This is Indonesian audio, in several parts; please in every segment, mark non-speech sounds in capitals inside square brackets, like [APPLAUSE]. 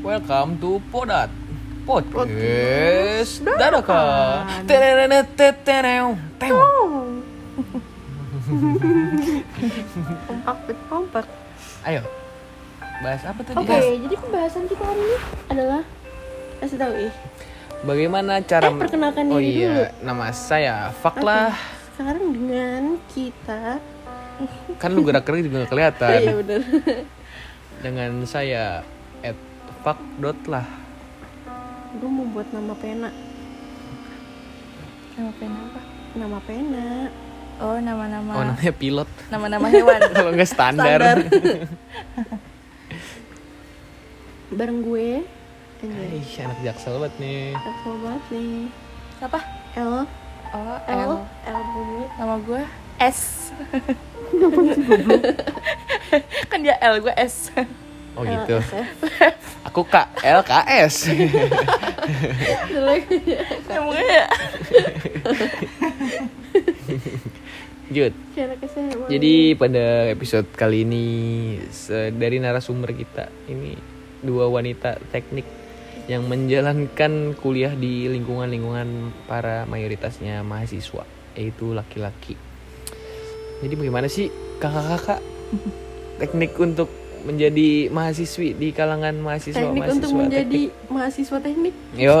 Welcome to Podat Podcast. Teneneneteteneu. Teu. kompak kompak Ayo. Bahas apa tadi? oke jadi pembahasan kita hari ini adalah kasih tahu ih. Bagaimana cara Eh, perkenalkan Oh diri iya Nama saya Faklah. Sekarang dengan kita Kan lu gerak-gerik juga gak kelihatan. [LAUGHS] Iya bener. Dengan saya Fak dot lah gue mau buat nama pena Nama pena apa? nama pena Oh, nama-nama Oh namanya pilot nama-nama hewan. [LAUGHS] Kalau nggak standar, Standar. [LAUGHS] bareng gue Anjay, Ih, anak jaksel banget nih Jaksel banget nih Siapa? L Oh, L L. L gue Nama gue S. [LAUGHS] kan dia L, gue S. Oh gitu. [LAUGHS] Aku K LKS Jelek. Namanya ya. Jut. Jadi pada episode kali ini dari narasumber kita ini dua wanita teknik yang menjalankan kuliah di lingkungan-lingkungan para mayoritasnya mahasiswa yaitu laki-laki. Jadi bagaimana sih kakak-kakak teknik untuk menjadi mahasiswi di kalangan mahasiswa teknik mahasiswa untuk menjadi mahasiswa teknik? Yo,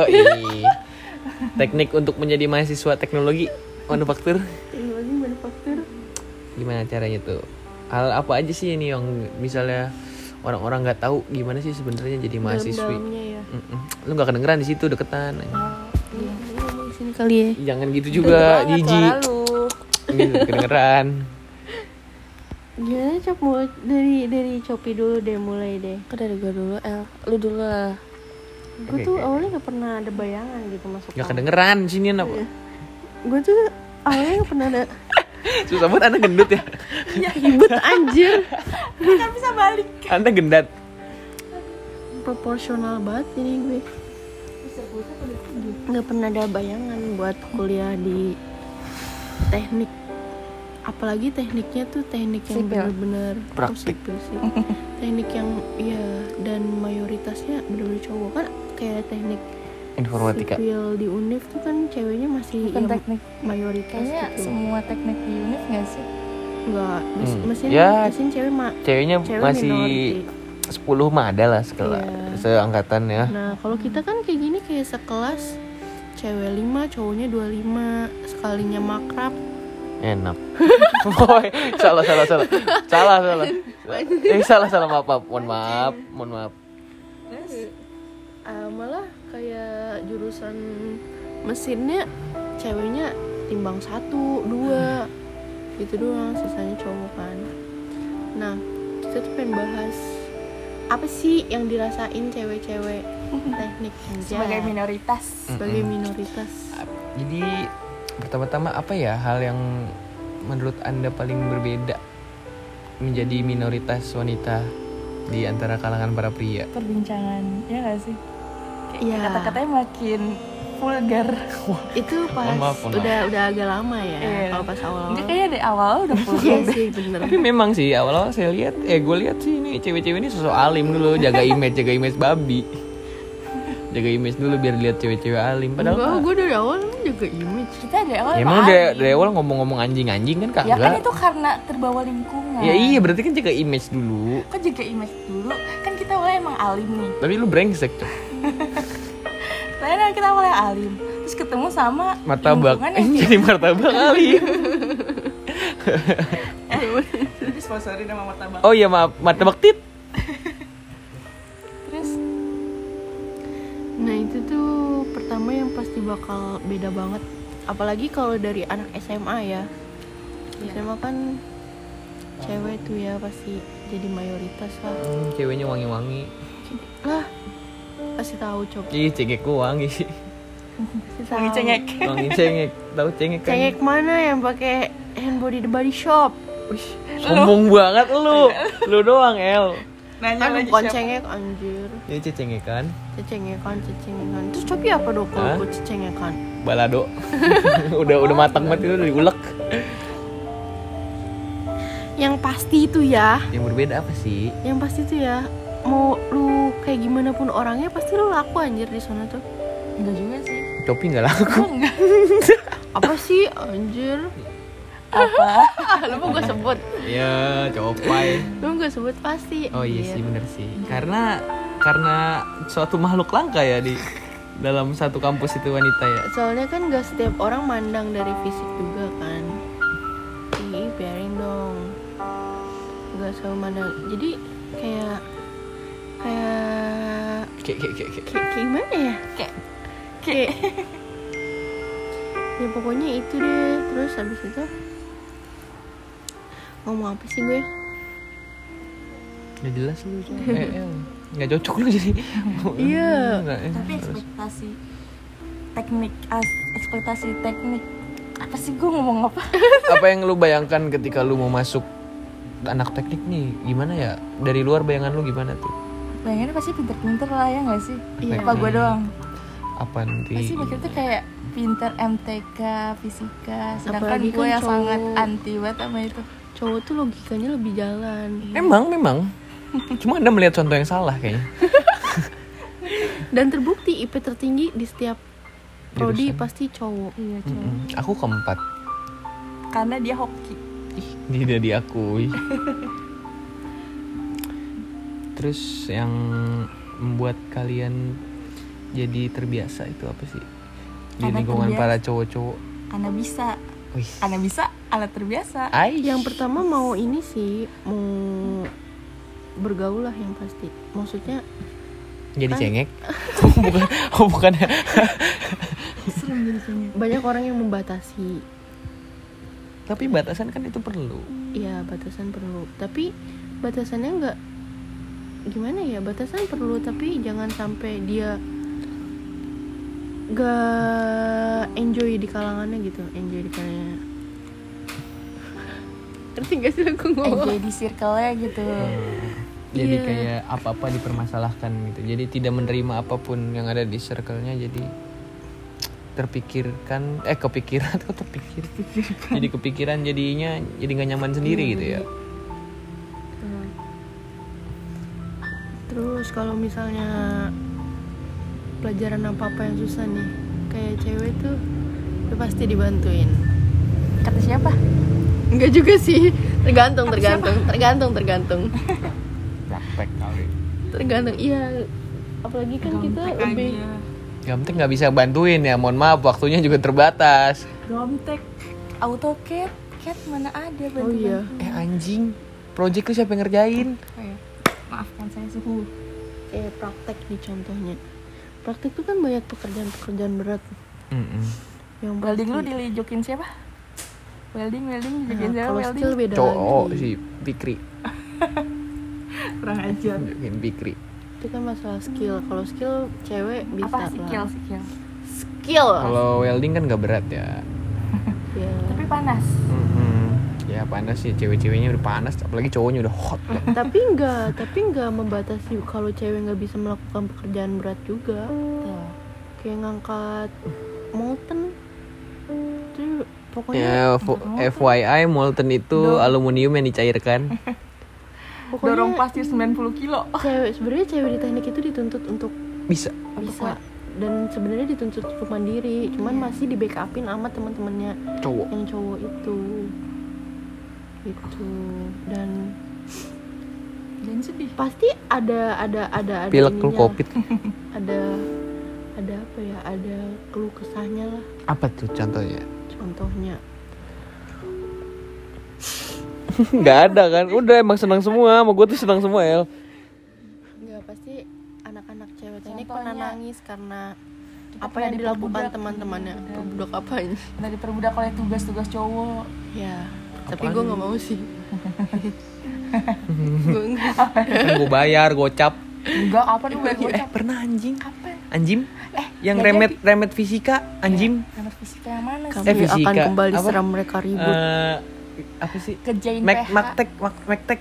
[LAUGHS] teknik untuk menjadi mahasiswa teknologi manufaktur. Teknologi manufaktur. Gimana caranya tuh? Hal apa aja sih ini yang misalnya orang-orang nggak tahu gimana sih sebenarnya jadi mahasiswi? ya. Mm-mm. lu nggak kedengeran di situ deketan. Iya, ngomong di sini kali ya. Jangan gitu juga jijik gitu kedengeran Gimana cop mau dari dari Copi dulu deh mulai deh. Kok dari gue dulu, L. Lu dulu lah. Gue Oke, tuh oke. awalnya nggak pernah ada bayangan gitu masuk. nggak kedengeran sini apa Gue tuh awalnya nggak pernah ada [LAUGHS] susah banget anda gendut ya ribet anjir. kan bisa balik. anda gendat Proporsional banget ini gue. Nggak pernah ada bayangan buat kuliah di teknik. Apalagi tekniknya tuh teknik yang oh, Praktik. sipil sih. teknik yang iya dan mayoritasnya bener-bener cowok kan kayak teknik informatika sipil di univ tuh kan ceweknya masih Bukan yang teknik. mayoritas Kayaknya gitu semua teknik di unit gak sih? enggak mes Hmm. mesin Ya. mesin cewek mak ceweknya cewek masih minority. 10 mah ada lah sekelas Iya. seangkatan ya nah kalau kita kan kayak gini kayak sekelas cewek 5 cowoknya 25 sekalinya makrab enak. [LAUGHS] Boy, salah salah salah. Salah salah. [LAUGHS] Eh salah salah. Maaf maaf. Mohon maaf mohon maaf. Ah, malah kayak jurusan mesinnya ceweknya timbang satu dua. [LAUGHS] Gitu doang sisanya cowok kan. Nah kita tuh pengen bahas apa sih yang dirasain cewek-cewek teknik. Sebagai minoritas. sebagai minoritas. Jadi pertama-tama apa ya hal yang menurut anda paling berbeda menjadi minoritas wanita di antara kalangan para pria? Perbincangan, ya gak sih? Kayak Iya. Kata-katanya makin vulgar. [LAUGHS] itu pas Mohon maaf, mohon udah udah agak lama ya Iya. kalau pas awal Enggak kayaknya dari awal udah [LAUGHS] iya vulgar. sih bener Tapi memang sih awal-awal saya lihat, eh gue lihat sih ini cewek-cewek ini sosok alim dulu, jaga image, jaga image babi, jaga image dulu biar lihat cewek-cewek alim. Padahal mah- gue dari awal juga image Kita dari awal ya, emang emang dari, alim. dari awal ngomong-ngomong anjing-anjing kan Ya kan itu karena terbawa lingkungan. Ya iya berarti kan jaga image dulu. Kok jaga image dulu? Kan kita awalnya emang alim nih. Tapi lu brengsek Cok. [LAUGHS] Lainnya kita awalnya alim. Terus ketemu sama martabak. Eh, yang jadi martabak alim. [LAUGHS] [LAUGHS] disponsorin sama martabak. Oh iya maaf, martabak tit. Pertama yang pasti bakal beda banget Apalagi kalau dari anak SMA ya SMA kan cewek tuh ya pasti jadi mayoritas lah Hmm, ceweknya wangi-wangi. Lah kasih tahu cok Ih, cengekku wangi. wangi cengek. Wangi cengek. Tahu cengek kan? Cengek mana yang pakai hand body the body shop Wih, sombong banget lu. Lu doang, El. Nanya Kan lagi siapa? cengek anjir. Ini cecengekan, Cecengekan cecengekan. Terus copi apa dong kalau buat cecengekan? Balado. [LAUGHS] udah udah matang banget itu udah diulek. Yang pasti itu ya. Yang berbeda apa sih? Yang pasti itu ya Mau lu kayak gimana pun orangnya pasti lo laku anjir di sana tuh. Enggak juga sih. Shopee nggak laku. Gue enggak [LAUGHS] apa sih anjir apa? [LAUGHS] Lo mau gue sebut? Ya copai. Lo gue sebut? Pasti. Oh iya sih bener sih. Karena karena suatu makhluk langka ya di dalam satu kampus itu wanita ya. Soalnya kan gak setiap orang mandang dari fisik juga kan. Ih biarin dong. Gak selalu mandang. Jadi kayak kayak kayak kayak kayak, kayak. kayak, kayak gimana ya? Kayak kayak. [LAUGHS] Ya pokoknya itu deh. Terus habis itu ngomong apa sih gue nggak jelas lu [LAUGHS] eh, eh, nggak cocok lu jadi. Iya. Tapi ekspektasi. Teknik as ekspektasi teknik. Apa sih gue ngomong apa? [LAUGHS] Apa yang lu bayangkan ketika lu mau masuk anak teknik nih? Gimana ya? Dari luar bayangan lu gimana tuh? Bayangannya pasti pinter-pinter lah ya nggak sih? Iya. apa gue doang. Apa nanti? Pasti mikir tuh kayak pinter MTK fisika sedangkan Apalagi gue kan yang cowok. sangat anti banget sama itu cowok tuh logikanya lebih jalan. Memang memang. Cuma anda melihat contoh yang salah kayaknya. [LAUGHS] Dan terbukti IP tertinggi di setiap prodi Jurusan. pasti cowok. Iya cowok. Mm-mm. aku keempat. Karena dia hoki. Ih tidak diakui. [LAUGHS] Terus yang membuat kalian jadi terbiasa itu apa sih? Di Karena lingkungan terbiasa. para cowok-cowok. Karena bisa. Wih. karena bisa alat terbiasa. Aish. yang pertama mau ini sih mau bergaul lah yang pasti. Maksudnya jadi kan- cengek? [LAUGHS] Oh, bukan oh bukan. Serem jadi cengeng. banyak orang yang membatasi. Tapi batasan kan itu perlu. Ya batasan perlu. Tapi batasannya nggak gimana ya? Batasan perlu tapi jangan sampai dia gak enjoy di kalangannya gitu. Enjoy di kalangannya ngerti gak sih aku ngomong? Enjoy di circle-nya gitu. Jadi Iya. kayak apa-apa dipermasalahkan gitu. Jadi tidak menerima apa pun yang ada di circle-nya jadi terpikirkan eh kepikiran [LAUGHS] kok terpikir? Jadi kepikiran jadinya jadi nggak nyaman sendiri gitu ya. Hmm. terus kalau misalnya pelajaran apa apa yang susah nih kayak cewek tuh udah pasti dibantuin. Kata siapa Enggak juga sih. Tergantung tergantung tergantung tergantung. Praktek kali. Tergantung iya. Apalagi kan kita Gomtek lebih aja. Gamtek nggak bisa bantuin ya mohon maaf waktunya juga terbatas. Gomtek AutoCAD CAD mana ada bantu oh iya. Eh anjing. Project lu siapa yang ngerjain? Oh, iya. maafkan saya suhu. Kayak praktek di contohnya. Praktek tuh kan banyak pekerjaan-pekerjaan berat. Mm-mm. yang welding lu dilejokin siapa welding welding Nah, dilejokin siapa kalau welding. skill beda cowok lagi. si Pikri [LAUGHS] kurang ajar. Tunjukin Pikri itu kan masalah skill. Kalau skill cewek bisa apa? lah. Skill skill. Skill. Kalau welding kan nggak berat ya. Ya [LAUGHS] tapi panas. Ya panas sih. Cewek-ceweknya udah panas apalagi cowoknya udah hot. Ya. [LAUGHS] tapi enggak tapi enggak membatasi kalau cewek nggak bisa melakukan pekerjaan berat juga. Tuh. kayak ngangkat molten pokoknya Ya, F- FYI molten itu aluminium yang dicairkan. [LAUGHS] pokoknya dorong pasir 90 kilo cewek sebenarnya cewek di teknik itu dituntut untuk Bisa. bisa dan sebenarnya dituntut untuk mandiri cuman masih di backupin sama teman-temannya Cowok. yang cowok itu gitu dan dan sedih pasti ada ada ada ada Pilek lu ininya. covid. [LAUGHS] ada ada apa ya ada keluh kesahnya lah Apa tuh contohnya? Contohnya [LAUGHS] Gak ada kan? Udah emang senang semua. Sama gue tuh senang semua El. nggak pasti anak-anak cewek teknik pernah nangis karena kita apa yang dilakukan teman-temannya Iya. perbudak apanya dari perbudak oleh tugas-tugas cowok ya tapi Apaan? gue nggak mau sih [LAUGHS] gue nggak Kan gue bayar, gocap. enggak kapan lu bayar Eh gocap pernah anjing? kapan Anjim? Eh Yang ya remet jadi. remet fisika, anjim? anak fisika yang mana kami sih Eh, fisika. akan kembali Apa? seram mereka ribut Eh, apa sih? kerjain Mek, PH maktek, mak, maktek.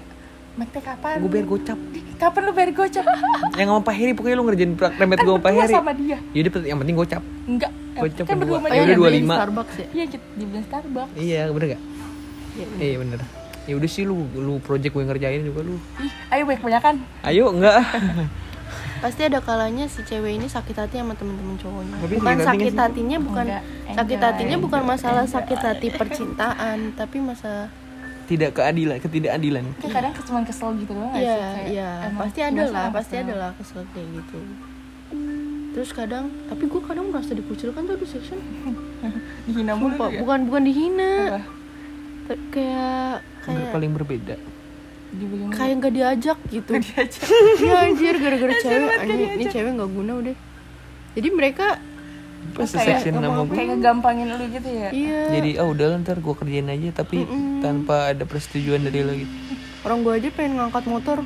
Maktek kapan Gue bayar gocap. kapan lu bayar gocap [LAUGHS] Yang sama Pak Heri pokoknya lu ngerjain prak- remet kan gue sama Pak Heri. sama dia Yaudah yang penting gocap. enggak Gocap kan berdua Ya oh dia udah, yang beli di 25. Starbucks ya iya kita di Beli Starbucks Iya bener gak? Iya, Iya bener. Ya udah sih lu lu project gue ngerjain juga lu. ih ayo banyak banyakan Ayo enggak. [LAUGHS] pasti ada kalanya si cewek ini sakit hati sama temen-temen cowoknya Tapi bukan sakit hatinya bukan Enggak, sakit enjoy. hatinya bukan masalah sakit hati percintaan tapi masalah tidak keadilan ketidakadilan Kayak kadang cuma kesel gitu doang nggak Iya, sih? Kayak iya, pasti ada lah, pasti ada lah kesel kayak gitu. Terus kadang, tapi gue kadang merasa dikucilkan tuh di section. [LAUGHS] Dihina mulu Sumpah, ya? bukan bukan dihina, Apa? Kayak kayak paling berbeda Dibilang kayak nggak diajak gitu. Nggak diajak. [LAUGHS] Iya anjir gara-gara cewek, anjir ini cewek nggak guna udah. Jadi mereka pas kayak nama gue kayak ngegampangin lu gitu ya iya jadi oh udah ntar gue kerjain aja tapi Mm-mm. tanpa ada persetujuan dari lo gitu orang gue aja pengen ngangkat motor.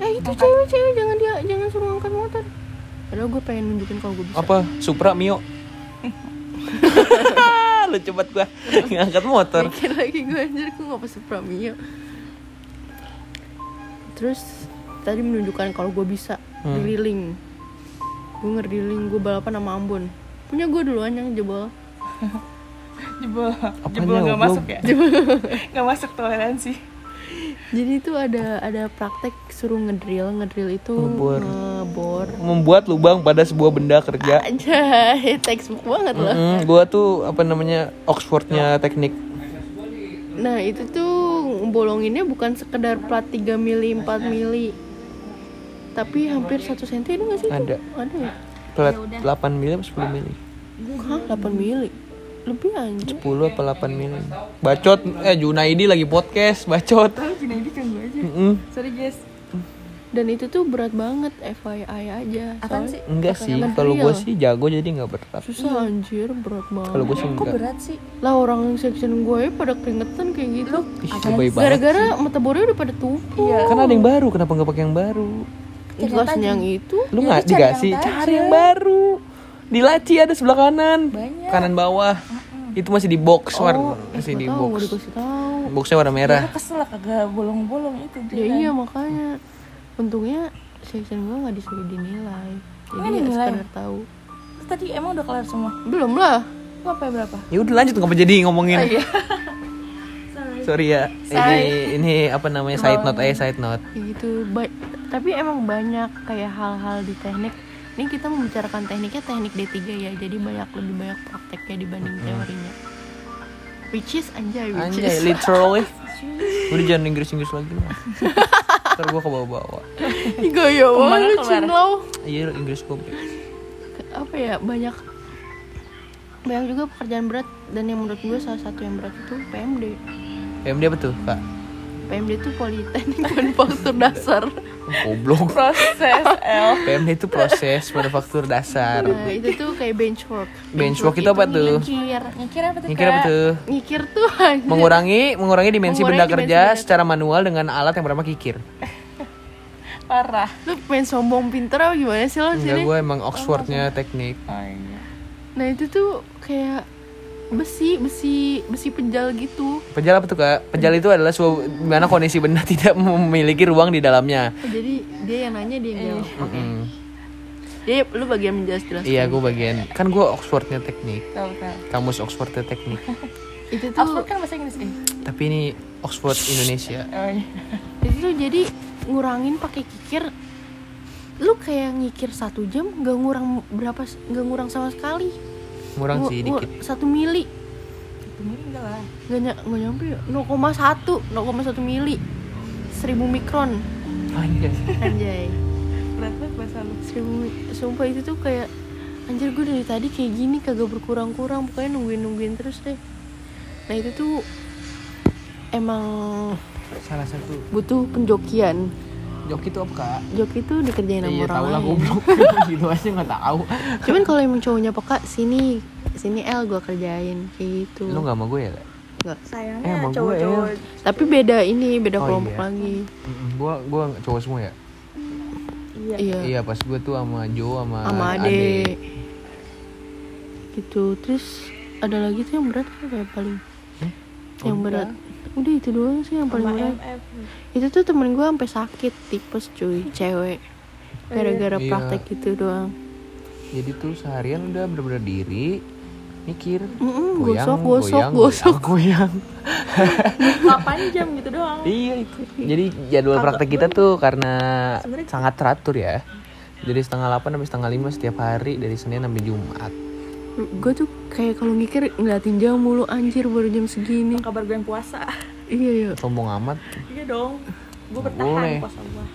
Eh itu cewek-cewek jangan dia jangan suruh ngangkat motor. Padahal gue pengen nunjukin kalau gue bisa. apa Supra Mio [LAUGHS] [LAUGHS] lu cepat gua ngangkat motor mikir lagi gue anjir gue gak pasti Pramio terus tadi menunjukkan kalau gue bisa Hmm. drilling. Gue ngerdrilling gue balapan sama Ambon. Punya gue duluan yang jebol. [LAUGHS] Jebol. Apanya, jebol nggak goblok? masuk ya? [LAUGHS] [LAUGHS] Nggak masuk toleransi. Jadi itu ada ada praktek suruh ngedrill. Ngedrill itu Ngebor. ngebor. Membuat lubang pada sebuah benda kerja. Aja textbook banget lah Mm-mm, gua tuh apa namanya Oxfordnya teknik. Nah itu tuh bolonginnya bukan sekedar plat 3 mili 4 mili. Tapi hampir satu senti ada nggak sih? Itu? Ada. ada ya? Plat 8 mili apa 10 mili? Hah, 8 mili? Lebih anjir. 10 apa 8 mili? Bacot. Eh Junaidi lagi podcast bacot. Gini ini kan gue aja. Mm-mm. sorry guys Dan itu tuh berat banget FYI aja. Apaan sih? enggak sih ngedrill. kalau gua sih jago jadi nggak berat. Susah anjir, berat banget. Kalau gua sih kok enggak. berat sih? Lah orang section gue pada keringetan kayak gitu. Ih, banget Gara-gara mata bornya udah pada tumpul. Iya. Kan ada yang baru kenapa nggak pakai yang baru? Itu Cari yang itu. Lu Ya, nggak dikasih yang cari yang baru. Di laci ada sebelah kanan. Banyak. kanan bawah. Itu masih di box Oh, masih eh, di gak tau, box tahu. Boxnya warna merah. Ya, kesel lah kagak bolong-bolong itu Ya iya makanya Untungnya section gue gak disuruh dinilai. Jadi Nggak ya dinilai? sekedar tahu. Terus tadi emang udah kelar semua? Belum lah. Lu apa ya berapa? Ya udah lanjut. Ngapa jadi ngomongin? Oh, iya. [LAUGHS] Sorry. Ya. Ini ini apa namanya side note aja side note. Kayak gitu. Ba- tapi emang banyak kayak hal-hal di teknik. Ini kita membicarakan tekniknya teknik D3 ya. Jadi banyak lebih banyak prakteknya dibanding teorinya. Which is anjay which anjay is literally. [LAUGHS] Udah jangan Inggris Inggris lagi lah [LAUGHS] ntar gua ke bawah-bawah [LAUGHS] gaya banget lu cinlau iya Inggris gua apa ya banyak banyak juga pekerjaan berat. Dan yang menurut gue salah satu yang berat itu PMD PMD apa tuh kak? PMD itu Politeknik Manufaktur Dasar goblok. Proses L. PMD itu proses manufaktur dasar. Nah itu tuh kayak benchwork. Benchwork itu apa tuh? nyikir nyikir apa tuh apa Kak? tuh? Ngikir tuh [LAUGHS] hanya mengurangi mengurangi dimensi Mengurangi benda dimensi kerja benda. secara manual dengan alat yang bernama kikir. parah. Lu pengen sombong pinter apa gimana sih lo Enggak sini? gue emang Oxfordnya teknik. oh iya Nah itu tuh kayak besi, besi, besi penjal gitu. Penjal apa tuh kak? Penjal itu adalah suatu mana kondisi benda [LAUGHS] tidak memiliki ruang di dalamnya. Oh, jadi dia yang nanya dia yang jawab. Mm-mm. Dia lu bagian menjelas-jelas. Iya gue bagian kan gue Oxfordnya teknik. tahu Kamus Oxfordnya teknik. [LAUGHS] Itu tuh Oxford kan bahasa Inggris eh Tapi ini Oxford Indonesia. [LAUGHS] oh iya itu tuh jadi ngurangin pakai kikir. Lu kayak ngikir satu jam nggak ngurang berapa nggak ngurang sama sekali. Murang sih dikit. Satu mili. Itu mili enggak lah. Nggak ny- nggak nyampe ya? 0,1 0,1 mili. 1000 mikron. Anjay. anjay. Bahasa lu? Seribu sumpah itu tuh kayak anjir gue dari tadi kayak gini kagak berkurang-kurang. Pokoknya nungguin nungguin terus deh. Nah itu tuh emang Salah satu. butuh penjokian joki itu apa kak? joki itu dikerjain sama Iya orang tahu lah goblok. [LAUGHS] gitu aja nggak tahu. cuman kalau emang cowoknya peka sini sini L gue kerjain kayak gitu Lu nggak sama gue ya? Kak? Nggak. Eh, sayangnya sama gue, cowok-cowok tapi beda ini beda Oh, kelompok iya. lagi Mm-mm, Gua gua cowok semua ya. iya iya Iya pas gue tuh sama Jo sama sama ade gitu terus ada lagi tuh yang berat apa ya paling Hmm? yang Oh, berat udah itu doang sih yang paling MF itu tuh temen gue sampai sakit tipes cuy cewek gara-gara Iya. praktek gitu doang Jadi tuh seharian udah bener-bener diri mikir Mm-mm, goyang, gosok gosok goyang, gosok goyang, goyang. 8 jam gitu doang iya itu. Jadi jadwal praktek kita tuh karena sangat teratur ya. Dari setengah 8 sampai setengah 5 setiap hari dari Senin sampai Jumat. Gue tuh kayak kalau mikir ngeliatin jam mulu anjir baru jam segini Apa kabar gue yang puasa iya iya Sombong amat. iya dong gue bertahan boleh. puasa gue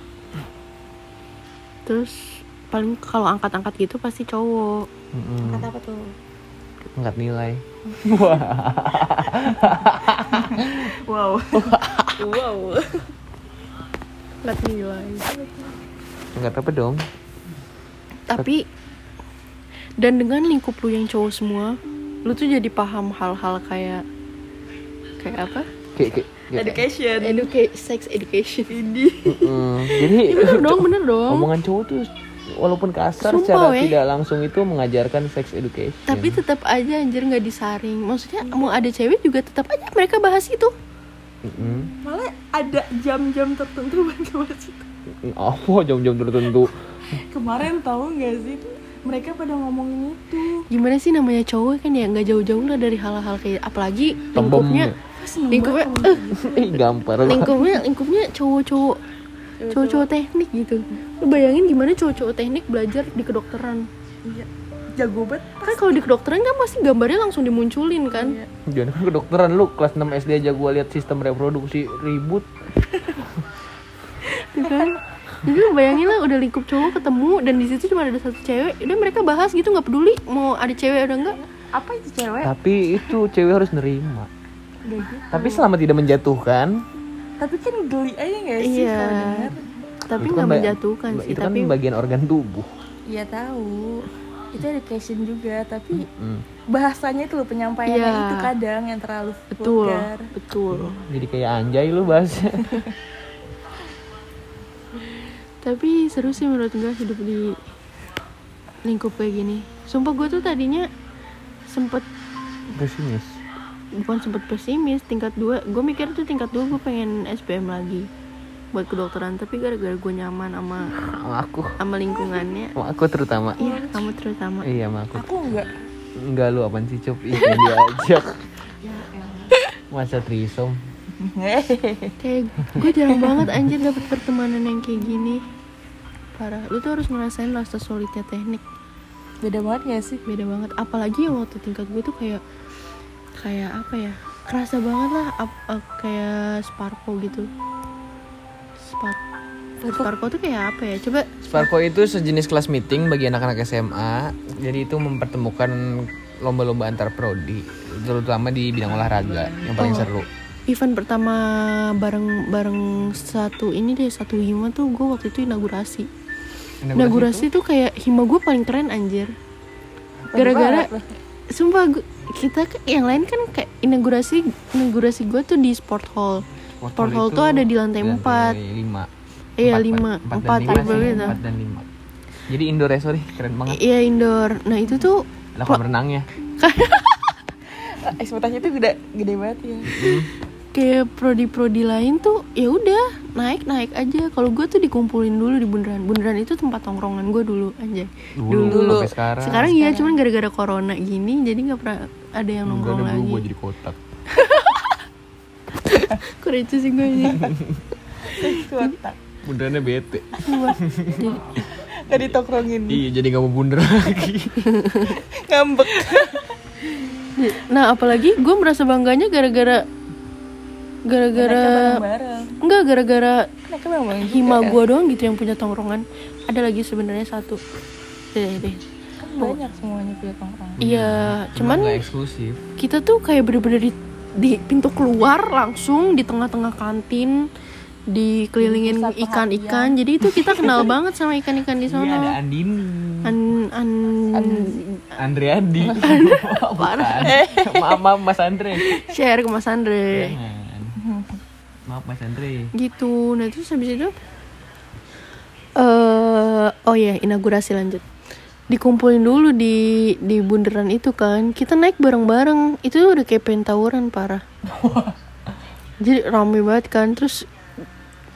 terus paling kalau angkat-angkat gitu pasti cowok Mm-mm. kata apa tuh Angkat nilai. [LAUGHS] wow wow Lihat nilai Angkat apa dong? tapi dan dengan lingkup lu yang cowok semua lu tuh jadi paham hal-hal kayak kayak apa Kayak kayak. education educate sex education ini Mm, Jadi Iya, bener dong [LAUGHS] bener dong omongan cowok tuh walaupun kasar Sumpah, secara weh. tidak langsung itu mengajarkan sex education. tapi tetap aja anjir nggak disaring maksudnya mau ada cewek juga tetap aja mereka bahas itu Mm-mm. malah ada jam-jam tertentu buat ngebahas itu Apa jam-jam tertentu? kemarin tahu nggak sih mereka pada ngomongin itu. Gimana sih namanya cowok kan ya? Nggak jauh-jauh lah dari hal-hal kayak apalagi lingkupnya lingkupnya eh, gampar. lingkupnya lingkupnya cowok-cowok cowok-cowok. teknik gitu. Lu bayangin gimana cowok-cowok teknik belajar di kedokteran. Iya jago banget. Kan kalau di kedokteran kan pasti gambarnya langsung dimunculin kan? Iya. Jangan kan kedokteran lu kelas 6 SD aja gua lihat sistem reproduksi ribut. kan jadi lu bayangin lah udah lingkup cowok ketemu dan di situ cuma ada satu cewek udah mereka bahas gitu nggak peduli mau ada cewek ada enggak apa itu cewek Tapi itu cewek harus nerima. Gitu. Tapi selama tidak menjatuhkan, tapi kan geli aja nggak sih Iya. kalau denger tapi kan nggak ba- menjatuhkan sih itu kan tapi bagian organ tubuh. Iya tahu itu education juga tapi Mm. bahasanya itu loh penyampaiannya Iya. itu kadang yang terlalu betul vulgar. betul Jadi kayak anjay lu bahasnya. [LAUGHS] tapi seru sih menurut gue hidup di lingkup kayak gini sumpah gue tuh tadinya sempet Pesimis. bukan sempet pesimis tingkat dua gue mikir tuh tingkat dua gue pengen SPM lagi buat kedokteran tapi gara-gara gue nyaman sama Sama aku. sama lingkungannya Sama aku terutama. iya kamu terutama Iya sama aku. aku enggak Enggak lu apaan sih Cop? Ih, yang diajak. Masa trisom? kayak gue jarang banget anjir dapet pertemanan yang kayak gini parah. Lu tuh harus ngerasain rasa solidnya teknik. Beda banget gak sih? Beda banget. Apalagi yang waktu tingkat gue tuh kayak kayak apa ya? Kerasa banget lah ap- eh, kayak Sparko gitu. Spark Sparko? Tuh kayak apa ya? Coba Sparko itu sejenis kelas meeting bagi anak-anak SMA. Jadi itu mempertemukan lomba-lomba antar prodi, terutama di bidang olahraga yang paling Oh. seru. event pertama bareng bareng satu ini deh satu hima tuh gue waktu itu inaugurasi inaugurasi tuh kayak hima gue paling keren anjir. Gara-gara sumpah gua- kita yang lain kan kayak inaugurasi inaugurasi gue tuh di sport hall. Sport hall tuh ada di lantai empat. lima. iya lima. empat, empat dan lima gitu sih, empat dan lima. Jadi indoor ya sorry, keren banget. iya indoor. Nah itu tuh Ada kolam renangnya. [LAUGHS] ekspektasinya tuh gede gede banget ya. Kayak prodi-prodi lain tuh ya udah naik naik aja kalau gue tuh dikumpulin dulu di bundaran bundaran itu tempat tongkrongan gue dulu aja Dulu, Dulu. sampai sekarang. sekarang iya cuman gara-gara corona gini jadi nggak pernah ada yang Enggak nongkrong ada lagi berubah jadi kotak. [LAUGHS] kok receh sih gue ini [LAUGHS] kotak Bundarannya bete. [LAUGHS] Gak ditongkrongin Iya, jadi nggak mau bundar lagi. ngambek nah apalagi gue merasa bangganya gara-gara gara-gara enggak gara-gara hima gue doang gitu yang punya tongkrongan ada lagi sebenarnya satu deh deh kan banyak semuanya punya tongkrongan iya cuman nggak eksklusif. kita tuh kayak bener-bener di, di pintu keluar langsung di tengah-tengah kantin dikelilingin ikan-ikan jadi itu kita kenal [LAUGHS] banget sama ikan-ikan di Iya ada sana Andini. an an Andriadi. [LAUGHS] Parah. Bukan. [LAUGHS] maaf, maaf Mas Andre. share ke Mas Andre Jangan. Maaf Mas Andre. gitu. Nah terus habis itu eh oh ya inaugurasi lanjut. Dikumpulin dulu di di bundaran itu kan. Kita naik bareng-bareng. Itu udah kayak pengen tawuran parah. [LAUGHS] Jadi rame banget kan. Terus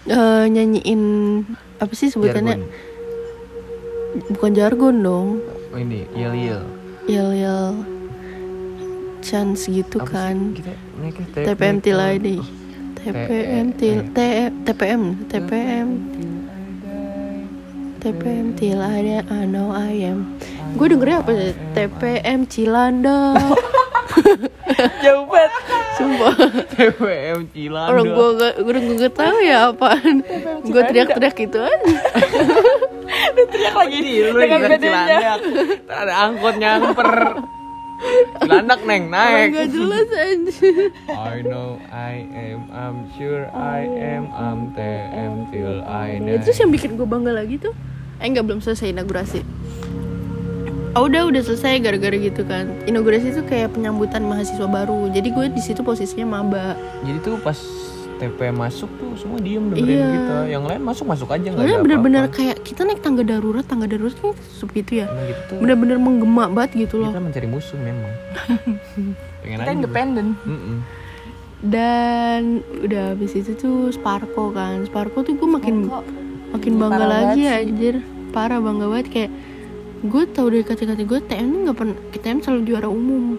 eh, nyanyiin apa sih sebutannya? Jargon. bukan jargon dong. Oh ini, yel yel. yel yel. Chance gitu Apa sih? kan. Kita naiknya TPM TPM till T- TPM TPM TPM till I, I know I am. Gue dengernya apa sih? TPM Cilanda [LAUGHS] Jauh banget. sumpah. TPM Cilanda orang gue gak gue udah gak tahu ya apaan. Gue teriak-teriak gitu aja. Teriak lagi lu dengan Ntar ada angkot nyamper Cilandak neng naik. gak jelas aja I know I am I'm sure I am I'm TM till I die. Terus yang bikin gue bangga lagi tuh. Eh nggak belum selesai inaugurasi. Oh udah udah selesai gara-gara gitu kan. Inaugurasi itu kayak penyambutan mahasiswa baru. Jadi gue di situ posisinya maba. Jadi tuh pas TP masuk tuh semua diem dengerin Iya. kita. Yang lain masuk-masuk aja nggak ada bener-bener kayak kita naik tangga darurat Tangga darurat kan sepi gitu ya. Emang gitu. Bener-bener menggema banget gitu loh. Kita mencari musuh memang. [LAUGHS] Pengen Kita independen. Mm-mm. Dan udah habis itu tuh Sparko kan. Sparko tuh gue makin Kok makin bangga Parah lagi sih. anjir. Parah bangga banget. Kayak Gue tau dari kata-kata gue TM tuh gak pernah TM selalu juara umum.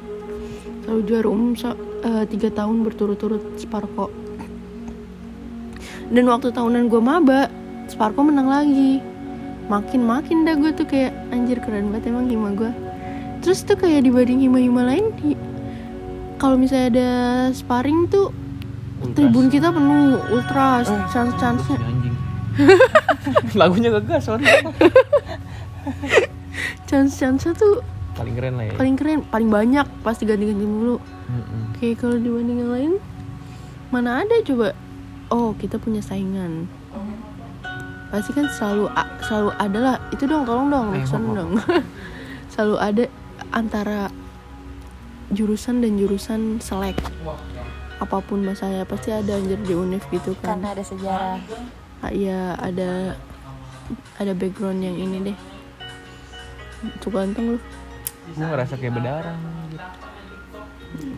Selalu juara umum so, eh, tiga tahun berturut-turut Sparko Dan waktu tahunan gue maba Sparko menang lagi. Makin-makin dah gue tuh kayak Anjir keren banget emang hima gue Terus tuh kayak dibanding hima-hima lain di, Kalau misalnya ada sparring tuh Ultras. Tribun kita penuh Ultras Chance-chance Si anjing. [LAUGHS] Lagunya gagal sorry. [LAUGHS] Chance-chance tuh Paling keren lah ya. paling keren paling banyak pasti ganti-ganti mulu. Mm-mm. kayak kalau dibanding yang lain mana ada coba oh kita punya saingan. Pasti kan selalu selalu ada lah itu dong tolong dong Ayo, Nixon ngomong. dong. [LAUGHS] selalu ada antara jurusan dan jurusan selek. Apa pun masalahnya pasti ada anjir di univ gitu kan. Karena ada sejarah. Ah, iya ada ada background yang ini deh. Tuh ganteng lu. Gue ngerasa kayak berdarah gitu.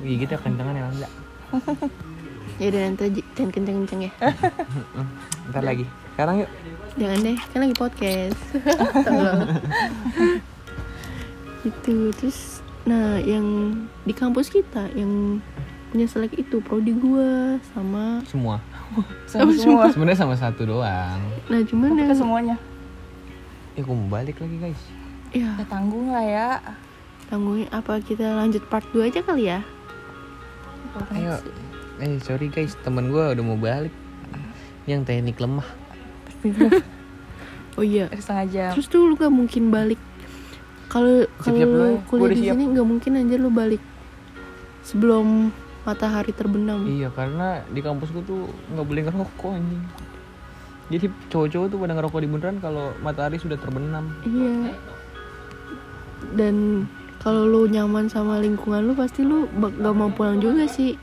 Gigitnya kencengan ya enggak [LAUGHS] ya udah nanti aja, jangan kenceng-kenceng ya. [LAUGHS] Ntar lagi. Sekarang yuk. Jangan deh kan lagi podcast. Tolong. [LAUGHS] itu terus nah yang di kampus kita yang punya selek itu prodi gua sama Semua. Sama semua. Sebenarnya sama satu doang. Nah cuman yang ke semuanya. Ya gue mau balik lagi guys. Ya Ya tanggung lah ya. tanggungin apa kita lanjut part 2 aja kali ya? Ayo Eh sorry guys Temen gue udah mau balik. Yang teknik lemah. [LAUGHS] Oh iya. Setengah jam. terus tuh lu gak mungkin balik. Kalau kalau kuliah di sini nggak mungkin anjir lu balik sebelum matahari terbenam. Iya karena di kampus gue tuh nggak boleh ngerokok anjing. Jadi cowok-cowok tuh pada ngerokok di bundaran kalau matahari sudah terbenam. Iya. Dan kalau lu nyaman sama lingkungan lu pasti lu gak mau pulang juga sih.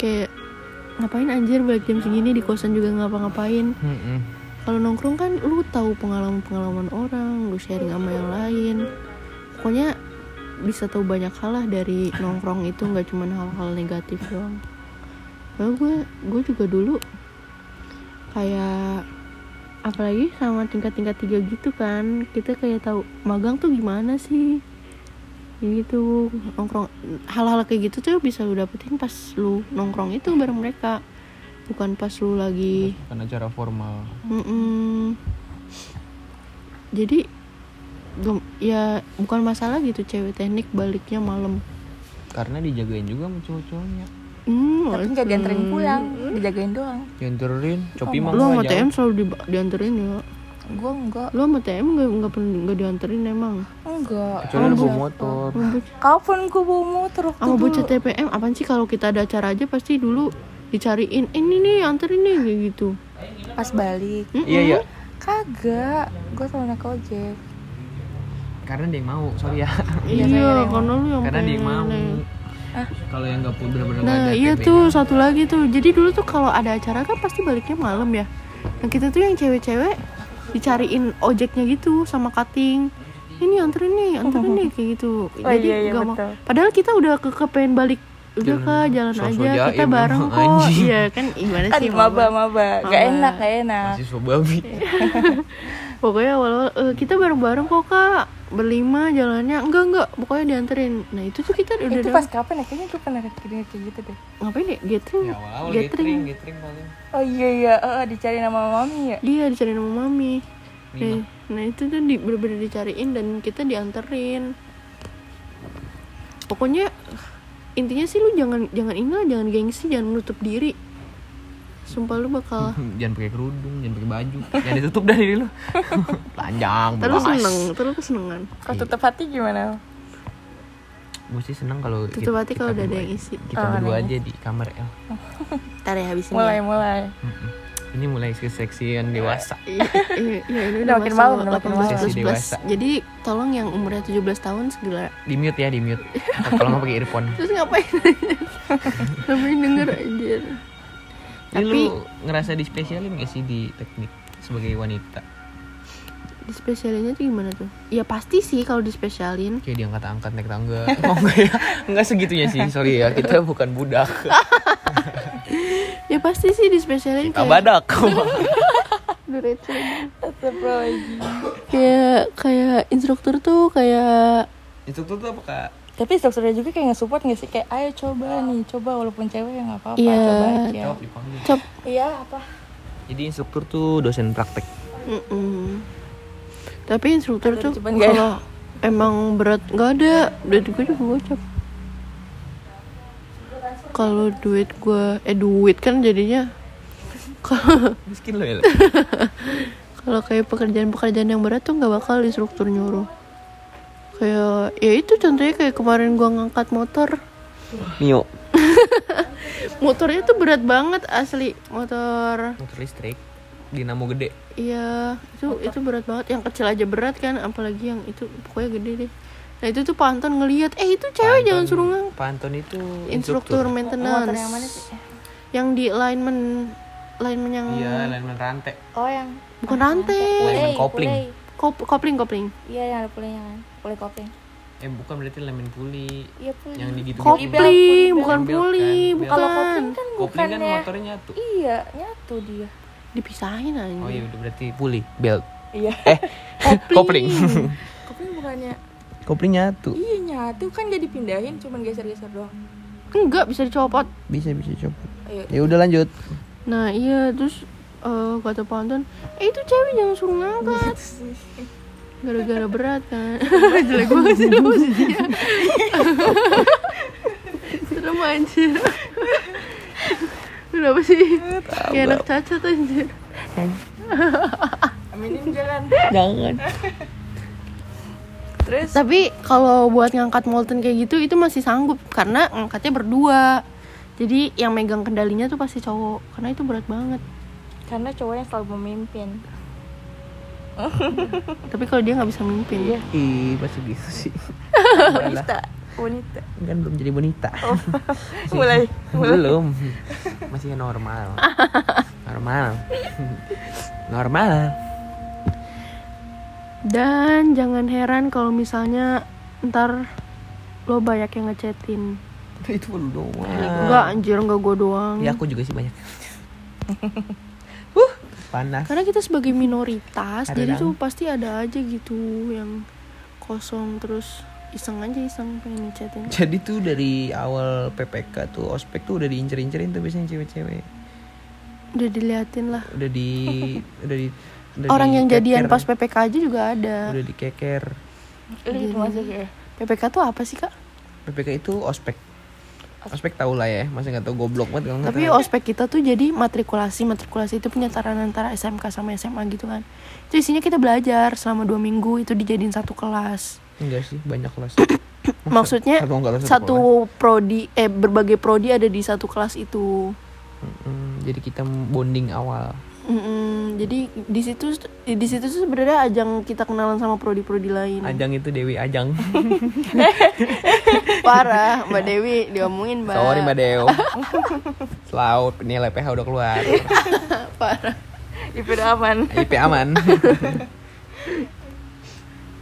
Kayak ngapain anjir balik jam segini di kosan juga ngapa-ngapain. Kalau nongkrong kan lu tahu pengalaman-pengalaman orang, lu sharing sama yang lain. Pokoknya bisa tahu banyak hal lah dari nongkrong itu nggak cuma hal-hal negatif doang. Lalu gue gue juga dulu kayak apalagi sama tingkat-tingkat tiga gitu kan kita kayak tahu magang tuh gimana sih gitu nongkrong hal-hal kayak gitu tuh bisa lu dapetin pas lu nongkrong itu bareng mereka. Bukan pas lu lagi Bukan acara formal. Mm-mm. jadi gem- ya bukan masalah gitu cewek teknik baliknya malam. Karena dijagain juga sama cowok-cowoknya. Hmm, Tapi nggak dianterin pulang, dijagain doang. Dianterin Copi mah lu sama nggak TM selalu di- dianterin ya Gue enggak, lu sama TM nggak nggak pernah nggak dianterin emang? Enggak. Kecuali lu bawa motor. Sama Kapan gue bawa motor waktu sama bocah TPM apaan sih kalau kita ada acara aja pasti dulu dicariin ini nih anterin nih kayak gitu. Pas balik. Iya iya. Kagak, gue selalu naik ojek. Karena dia yang mau sorry ya. Iya, iya karena lu yang Karena dia yang mau. Pengen. Kalau yang nggak pun bener-bener nggak Nah ada iya tuh satu lagi tuh. Jadi dulu tuh kalau ada acara kan pasti baliknya malam ya. Nah kita tuh yang cewek-cewek Dicariin ojeknya gitu sama cutting Ini anterin nih, anterin nih kayak gitu [LAUGHS] Oh, Jadi iya, iya, nggak mau. Padahal kita udah ke kepengen balik Udah kak jalan Sosok aja Kita jaim bareng emang, [LAUGHS] kok anjing. Iya kan gimana sih maba, maba. maba. Gak Maba. enak, gak enak. Mahasiswa babi [LAUGHS] Pokoknya awal-awal "Eh, kita bareng-bareng kok kak Berlima jalannya Enggak enggak pokoknya dianterin Nah itu tuh kita udah Itu pas kapan ya? Kayaknya gue pernah kayak gitu deh. Ngapain ya? Gathering Ya awal-awal Gathering gathering Gathering paling Oh iya iya, eh, dicari nama mami ya. Dia dicari nama mami Nah, nah itu tuh di, bener-bener dicariin dan kita dianterin. Pokoknya intinya sih lu jangan jangan ini jangan gengsi, jangan menutup diri. Sumpah lu bakal [LAUGHS] jangan pakai kerudung jangan pakai baju jangan ditutup dari diri lu [LAUGHS] panjang terus seneng, terus kesenengan. Kalau tutup hati gimana? gue sih seneng kalau Tutup hati kalau udah ada yang isi. kita Oh, berdua aja di kamar El [LAUGHS] Ntar ya habis ini. Mulai ya. mulai. Ini mulai keseksian dewasa Iya, iya, iya, ini Udah makin malam, udah makin 18 malam. dewasa. Jadi tolong yang umurnya 17 tahun segera. di mute ya di mute Atau kalau nggak pakai earphone Terus ngapain? ngapain denger anjir. Ini Tapi lu ngerasa dispesialin gak sih di teknik sebagai wanita? di spesialinnya tuh gimana tuh? Ya pasti sih kalau di spesialin. Kayak diangkat-angkat naik tangga. [LAUGHS] Oh enggak ya? Enggak segitunya sih, sorry ya. Kita bukan budak. [LAUGHS] Ya pasti sih di spesialin Kita kayak badak. [LAUGHS] Kayak kayak instruktur tuh kayak Instruktur tuh apa kak? Tapi instrukturnya juga kayak nge-support gak sih? Kayak ayo coba nih, coba walaupun cewek ya gak apa-apa, Iya. coba aja. Cop. Iya apa? Jadi instruktur tuh dosen praktek. Mm-mm. Tapi instruktur Ada tuh gak ya? kalau emang berat nggak ada, duit gue juga gocap. Kalau duit gue, eh duit kan jadinya [LAUGHS] kalau Miskin lo ya. [LAUGHS] kalau kayak pekerjaan-pekerjaan yang berat tuh nggak bakal instruktur nyuruh. Kayak ya itu contohnya kayak kemarin gua ngangkat motor. Mio. [LAUGHS] Motornya tuh berat banget asli motor. Motor listrik. Dinamo gede. Iya, itu itu berat banget. Yang kecil aja berat kan, apalagi yang itu pokoknya gede deh. Nah itu tuh Pak Anton ngeliat, eh itu cewek jangan suruh ngang. Pak Anton itu Instruktur Motor maintenance. yang mana sih? Yang di lineman, lineman yang Iya, lineman rantai. Oh yang bukan rantai, Lineman Pulei, kopling. Kop- kopling kopling. Iya yang ada pulenya kan, pulei kopling. Eh bukan berarti lineman puli. Iya pulei. Yang di gitu. Kopling, bukan Belt kan, puli, belt. Kalau bukan. kopling kan Kopling kan bukannya motornya nyatu. Iya, nyatu dia. Dipisahin aja. Oh iya udah berarti puli, belt. Iya. Eh, [LAUGHS] kopling. [LAUGHS] kopling bukannya kopling nyatu. Iya nyatu kan gak dipindahin, cuman geser-geser doang. Enggak bisa dicopot. Bisa bisa coba. Ayo. Ya udah lanjut. Nah iya terus eh, kata Pak Anton, eh itu cewek jangan suruh ngangkat. [LAUGHS] Gara-gara berat kan. [LAUGHS] Jelek banget sih [LAUGHS] lu. Serem anjir. Kenapa sih? Kayak anak cacat anjir. Aminin jalan. Jangan. Terus Tapi kalau buat ngangkat Molten kayak gitu itu masih sanggup karena ngangkatnya berdua. Jadi yang megang kendalinya tuh pasti cowok karena itu berat banget. Karena cowoknya selalu memimpin. [LAUGHS] Tapi kalau dia nggak bisa mimpin, Iya. Ih, masih gitu sih. [LAUGHS] Wanita, wanita. kan belum jadi bonita. [LAUGHS] Mulai. belum. Masih normal. Normal. Normal. Dan jangan heran kalau misalnya ntar lo banyak yang ngechatin. Itu lu doang. Enggak anjir, enggak gue doang. Ya aku juga sih banyak. Panas. Karena kita sebagai minoritas, Ada jadi dang. tuh pasti ada aja gitu yang kosong terus iseng aja iseng pengen ngechatin. Jadi tuh dari awal PPK tuh ospek tuh udah diincer-incerin tuh biasanya cewek-cewek. Udah diliatin lah. Udah di [LAUGHS] udah di udah Orang yang jadian dikeker. pas PPK aja juga ada. udah dikeker. Ya. PPK tuh apa sih kak? PPK itu ospek. Ospek tau lah ya, masa nggak tau goblok banget kalau Tapi tahu. ospek kita tuh jadi matrikulasi Matrikulasi itu penyetaraan antara SMK sama SMA gitu kan Itu isinya kita belajar selama dua minggu Itu dijadiin satu kelas enggak sih, banyak kelas. [COUGHS] Maksudnya Satu satu satu prodi Eh berbagai prodi ada di satu kelas itu Mm-mm, jadi kita bonding awal. Mm-mm, Jadi di situ di situ tuh sebenarnya ajang kita kenalan sama prodi-prodi lain Ajang itu Dewi Ajang. [LAUGHS] Parah Mbak Dewi diomongin mbak Sorry Mbak Deo. Selaut nilai PH udah keluar. [LAUGHS] Parah IP udah aman. IP aman.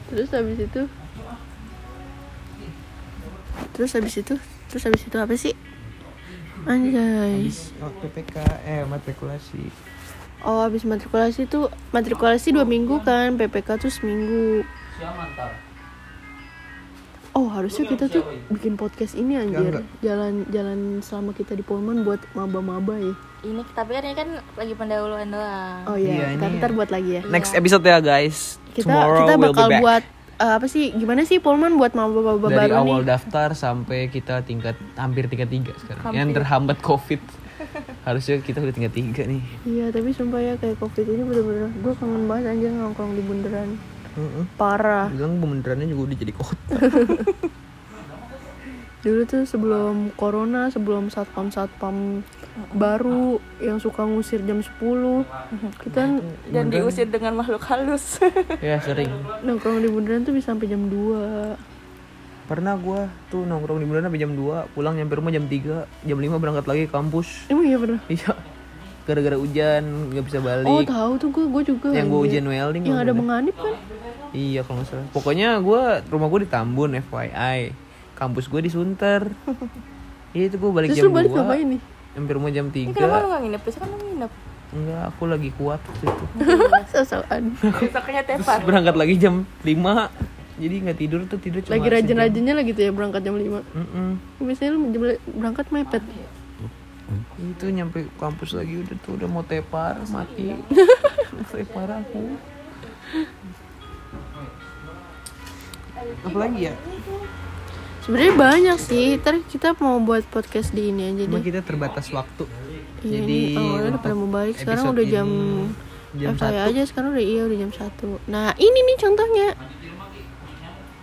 Terus habis itu Terus habis itu Terus habis itu apa sih? Anjay Waktu PPK eh matrikulasi. Oh habis matrikulasi tuh Matrikulasi dua minggu kan PPK tuh seminggu oh harusnya kita tuh bikin podcast ini anjir enggak. jalan jalan selama kita di Polman buat maba-maba ya Ini tapi kan ini kan lagi pendahuluan doang. oh iya, Iya, kita ini- ntar buat lagi ya Next episode ya guys. kita Tomorrow kita we'll be bakal back. buat eh, apa sih gimana sih Polman buat maba-maba dari baru awal nih daftar sampai kita tingkat hampir tingkat tiga sekarang. Hampir. Yang terhambat covid. [LAUGHS] Harusnya kita udah tingkat tiga nih. iya tapi sumpah ya kayak covid ini bener-bener gue kangen banget anjir nongkrong di bundaran Heeh. parah Bilang benerannya juga udah jadi kota. [LAUGHS] dulu tuh sebelum corona sebelum satpam satpam baru yang suka ngusir jam 10 kita kan Dan diusir dengan makhluk halus. ya sering. nongkrong di bundaran tuh bisa sampai jam 2 Pernah gua tuh nongkrong di Bundaran sampai jam 2, pulang nyampe rumah jam 3, jam 5 berangkat lagi ke kampus. emang iya pernah Iya. Gara-gara hujan nggak bisa oh balik. tahu tuh gue gue juga yang gua anjir. ujian welding yang ada menganip kan Iya kalau nggak salah. Pokoknya gua rumah gua di Tambun FYI. Kampus gua di Sunter. [LAUGHS] Iya itu gua balik terus jam balik 2. ngapain nih Sampai rumah jam Ini kenapa lu 3. gak nginep? Biasanya kan lu nginep. Enggak, aku lagi kuat waktu itu. [LAUGHS] sosokan Besoknya tepar. Terus berangkat lagi jam 5. Jadi nggak tidur tuh tidur cuma lagi rajin-rajinnya lah gitu ya berangkat jam 5 Mm-mm. biasanya lu jam- berangkat mepet Itu nyampe kampus lagi udah tuh udah mau tepar mati. [LAUGHS] tepar aku. Apalagi ya? sebenarnya banyak sih ntar kita mau buat podcast di ini aja Cuma deh kita terbatas waktu. Iya, Jadi awalnya udah pada mau balik sekarang udah jam jam satu. aja sekarang udah iya udah jam satu nah ini nih contohnya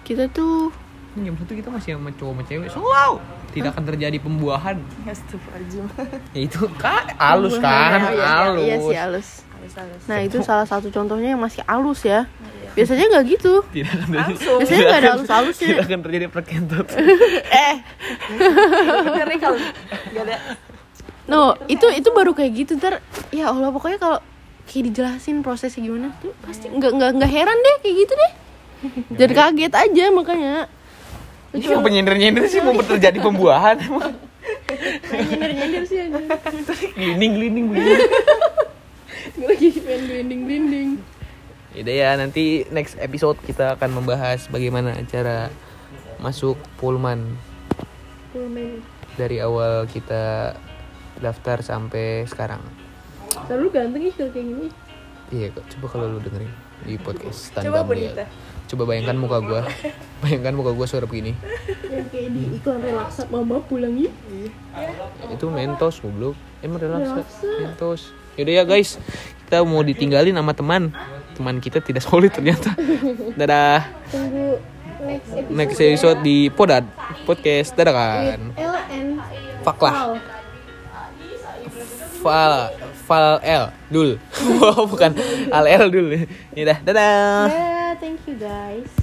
kita tuh Ini jam satu kita masih sama cowok sama cewek. Wow. Tidak akan terjadi pembuahan. Astagfirullahaladzim. Ya itu kan halus kan, Iya, iya, halus. iya sih halus Halus-halus. nah itu salah satu contohnya yang masih halus ya biasanya nggak gitu Tidak akan terjadi. biasanya nggak ada halus-halusnya Tidak akan terjadi perkentut. [LAUGHS] eh nih kalau gak ada. no itu itu baru kayak gitu ntar ya allah pokoknya kalau kayak dijelasin prosesnya gimana tuh pasti nggak nggak nggak heran deh kayak gitu deh jadi kaget aja makanya Ini yang penyindir-nyindir sih mau terjadi pembuahan. nyender sih aja Glinding-glinding begini. gue lagi pengen glinding glinding Yaudah ya nanti next episode kita akan membahas bagaimana cara masuk Pullman dari awal kita daftar sampai sekarang. Selalu ganteng ih kayak gini Iya kok, coba kalau lu dengerin di podcast Coba. Bonita. Coba bayangkan muka gua. bayangkan muka gua suara begini. Yang kayak di iklan relaksa mama pulang yuk Itu mentos goblok. Emang relaksa. Relaksa. Mentos. Yaudah ya guys, kita mau ditinggalin sama teman. Teman kita tidak solid ternyata. Dadah. Tunggu next episode Next episode di Podad Podcast. Dadah kan. L Fuck lah. Fal Fal L Dul. [LAUGHS] Bukan Al L Dul. Ya dah, dadah. Yeah, thank you guys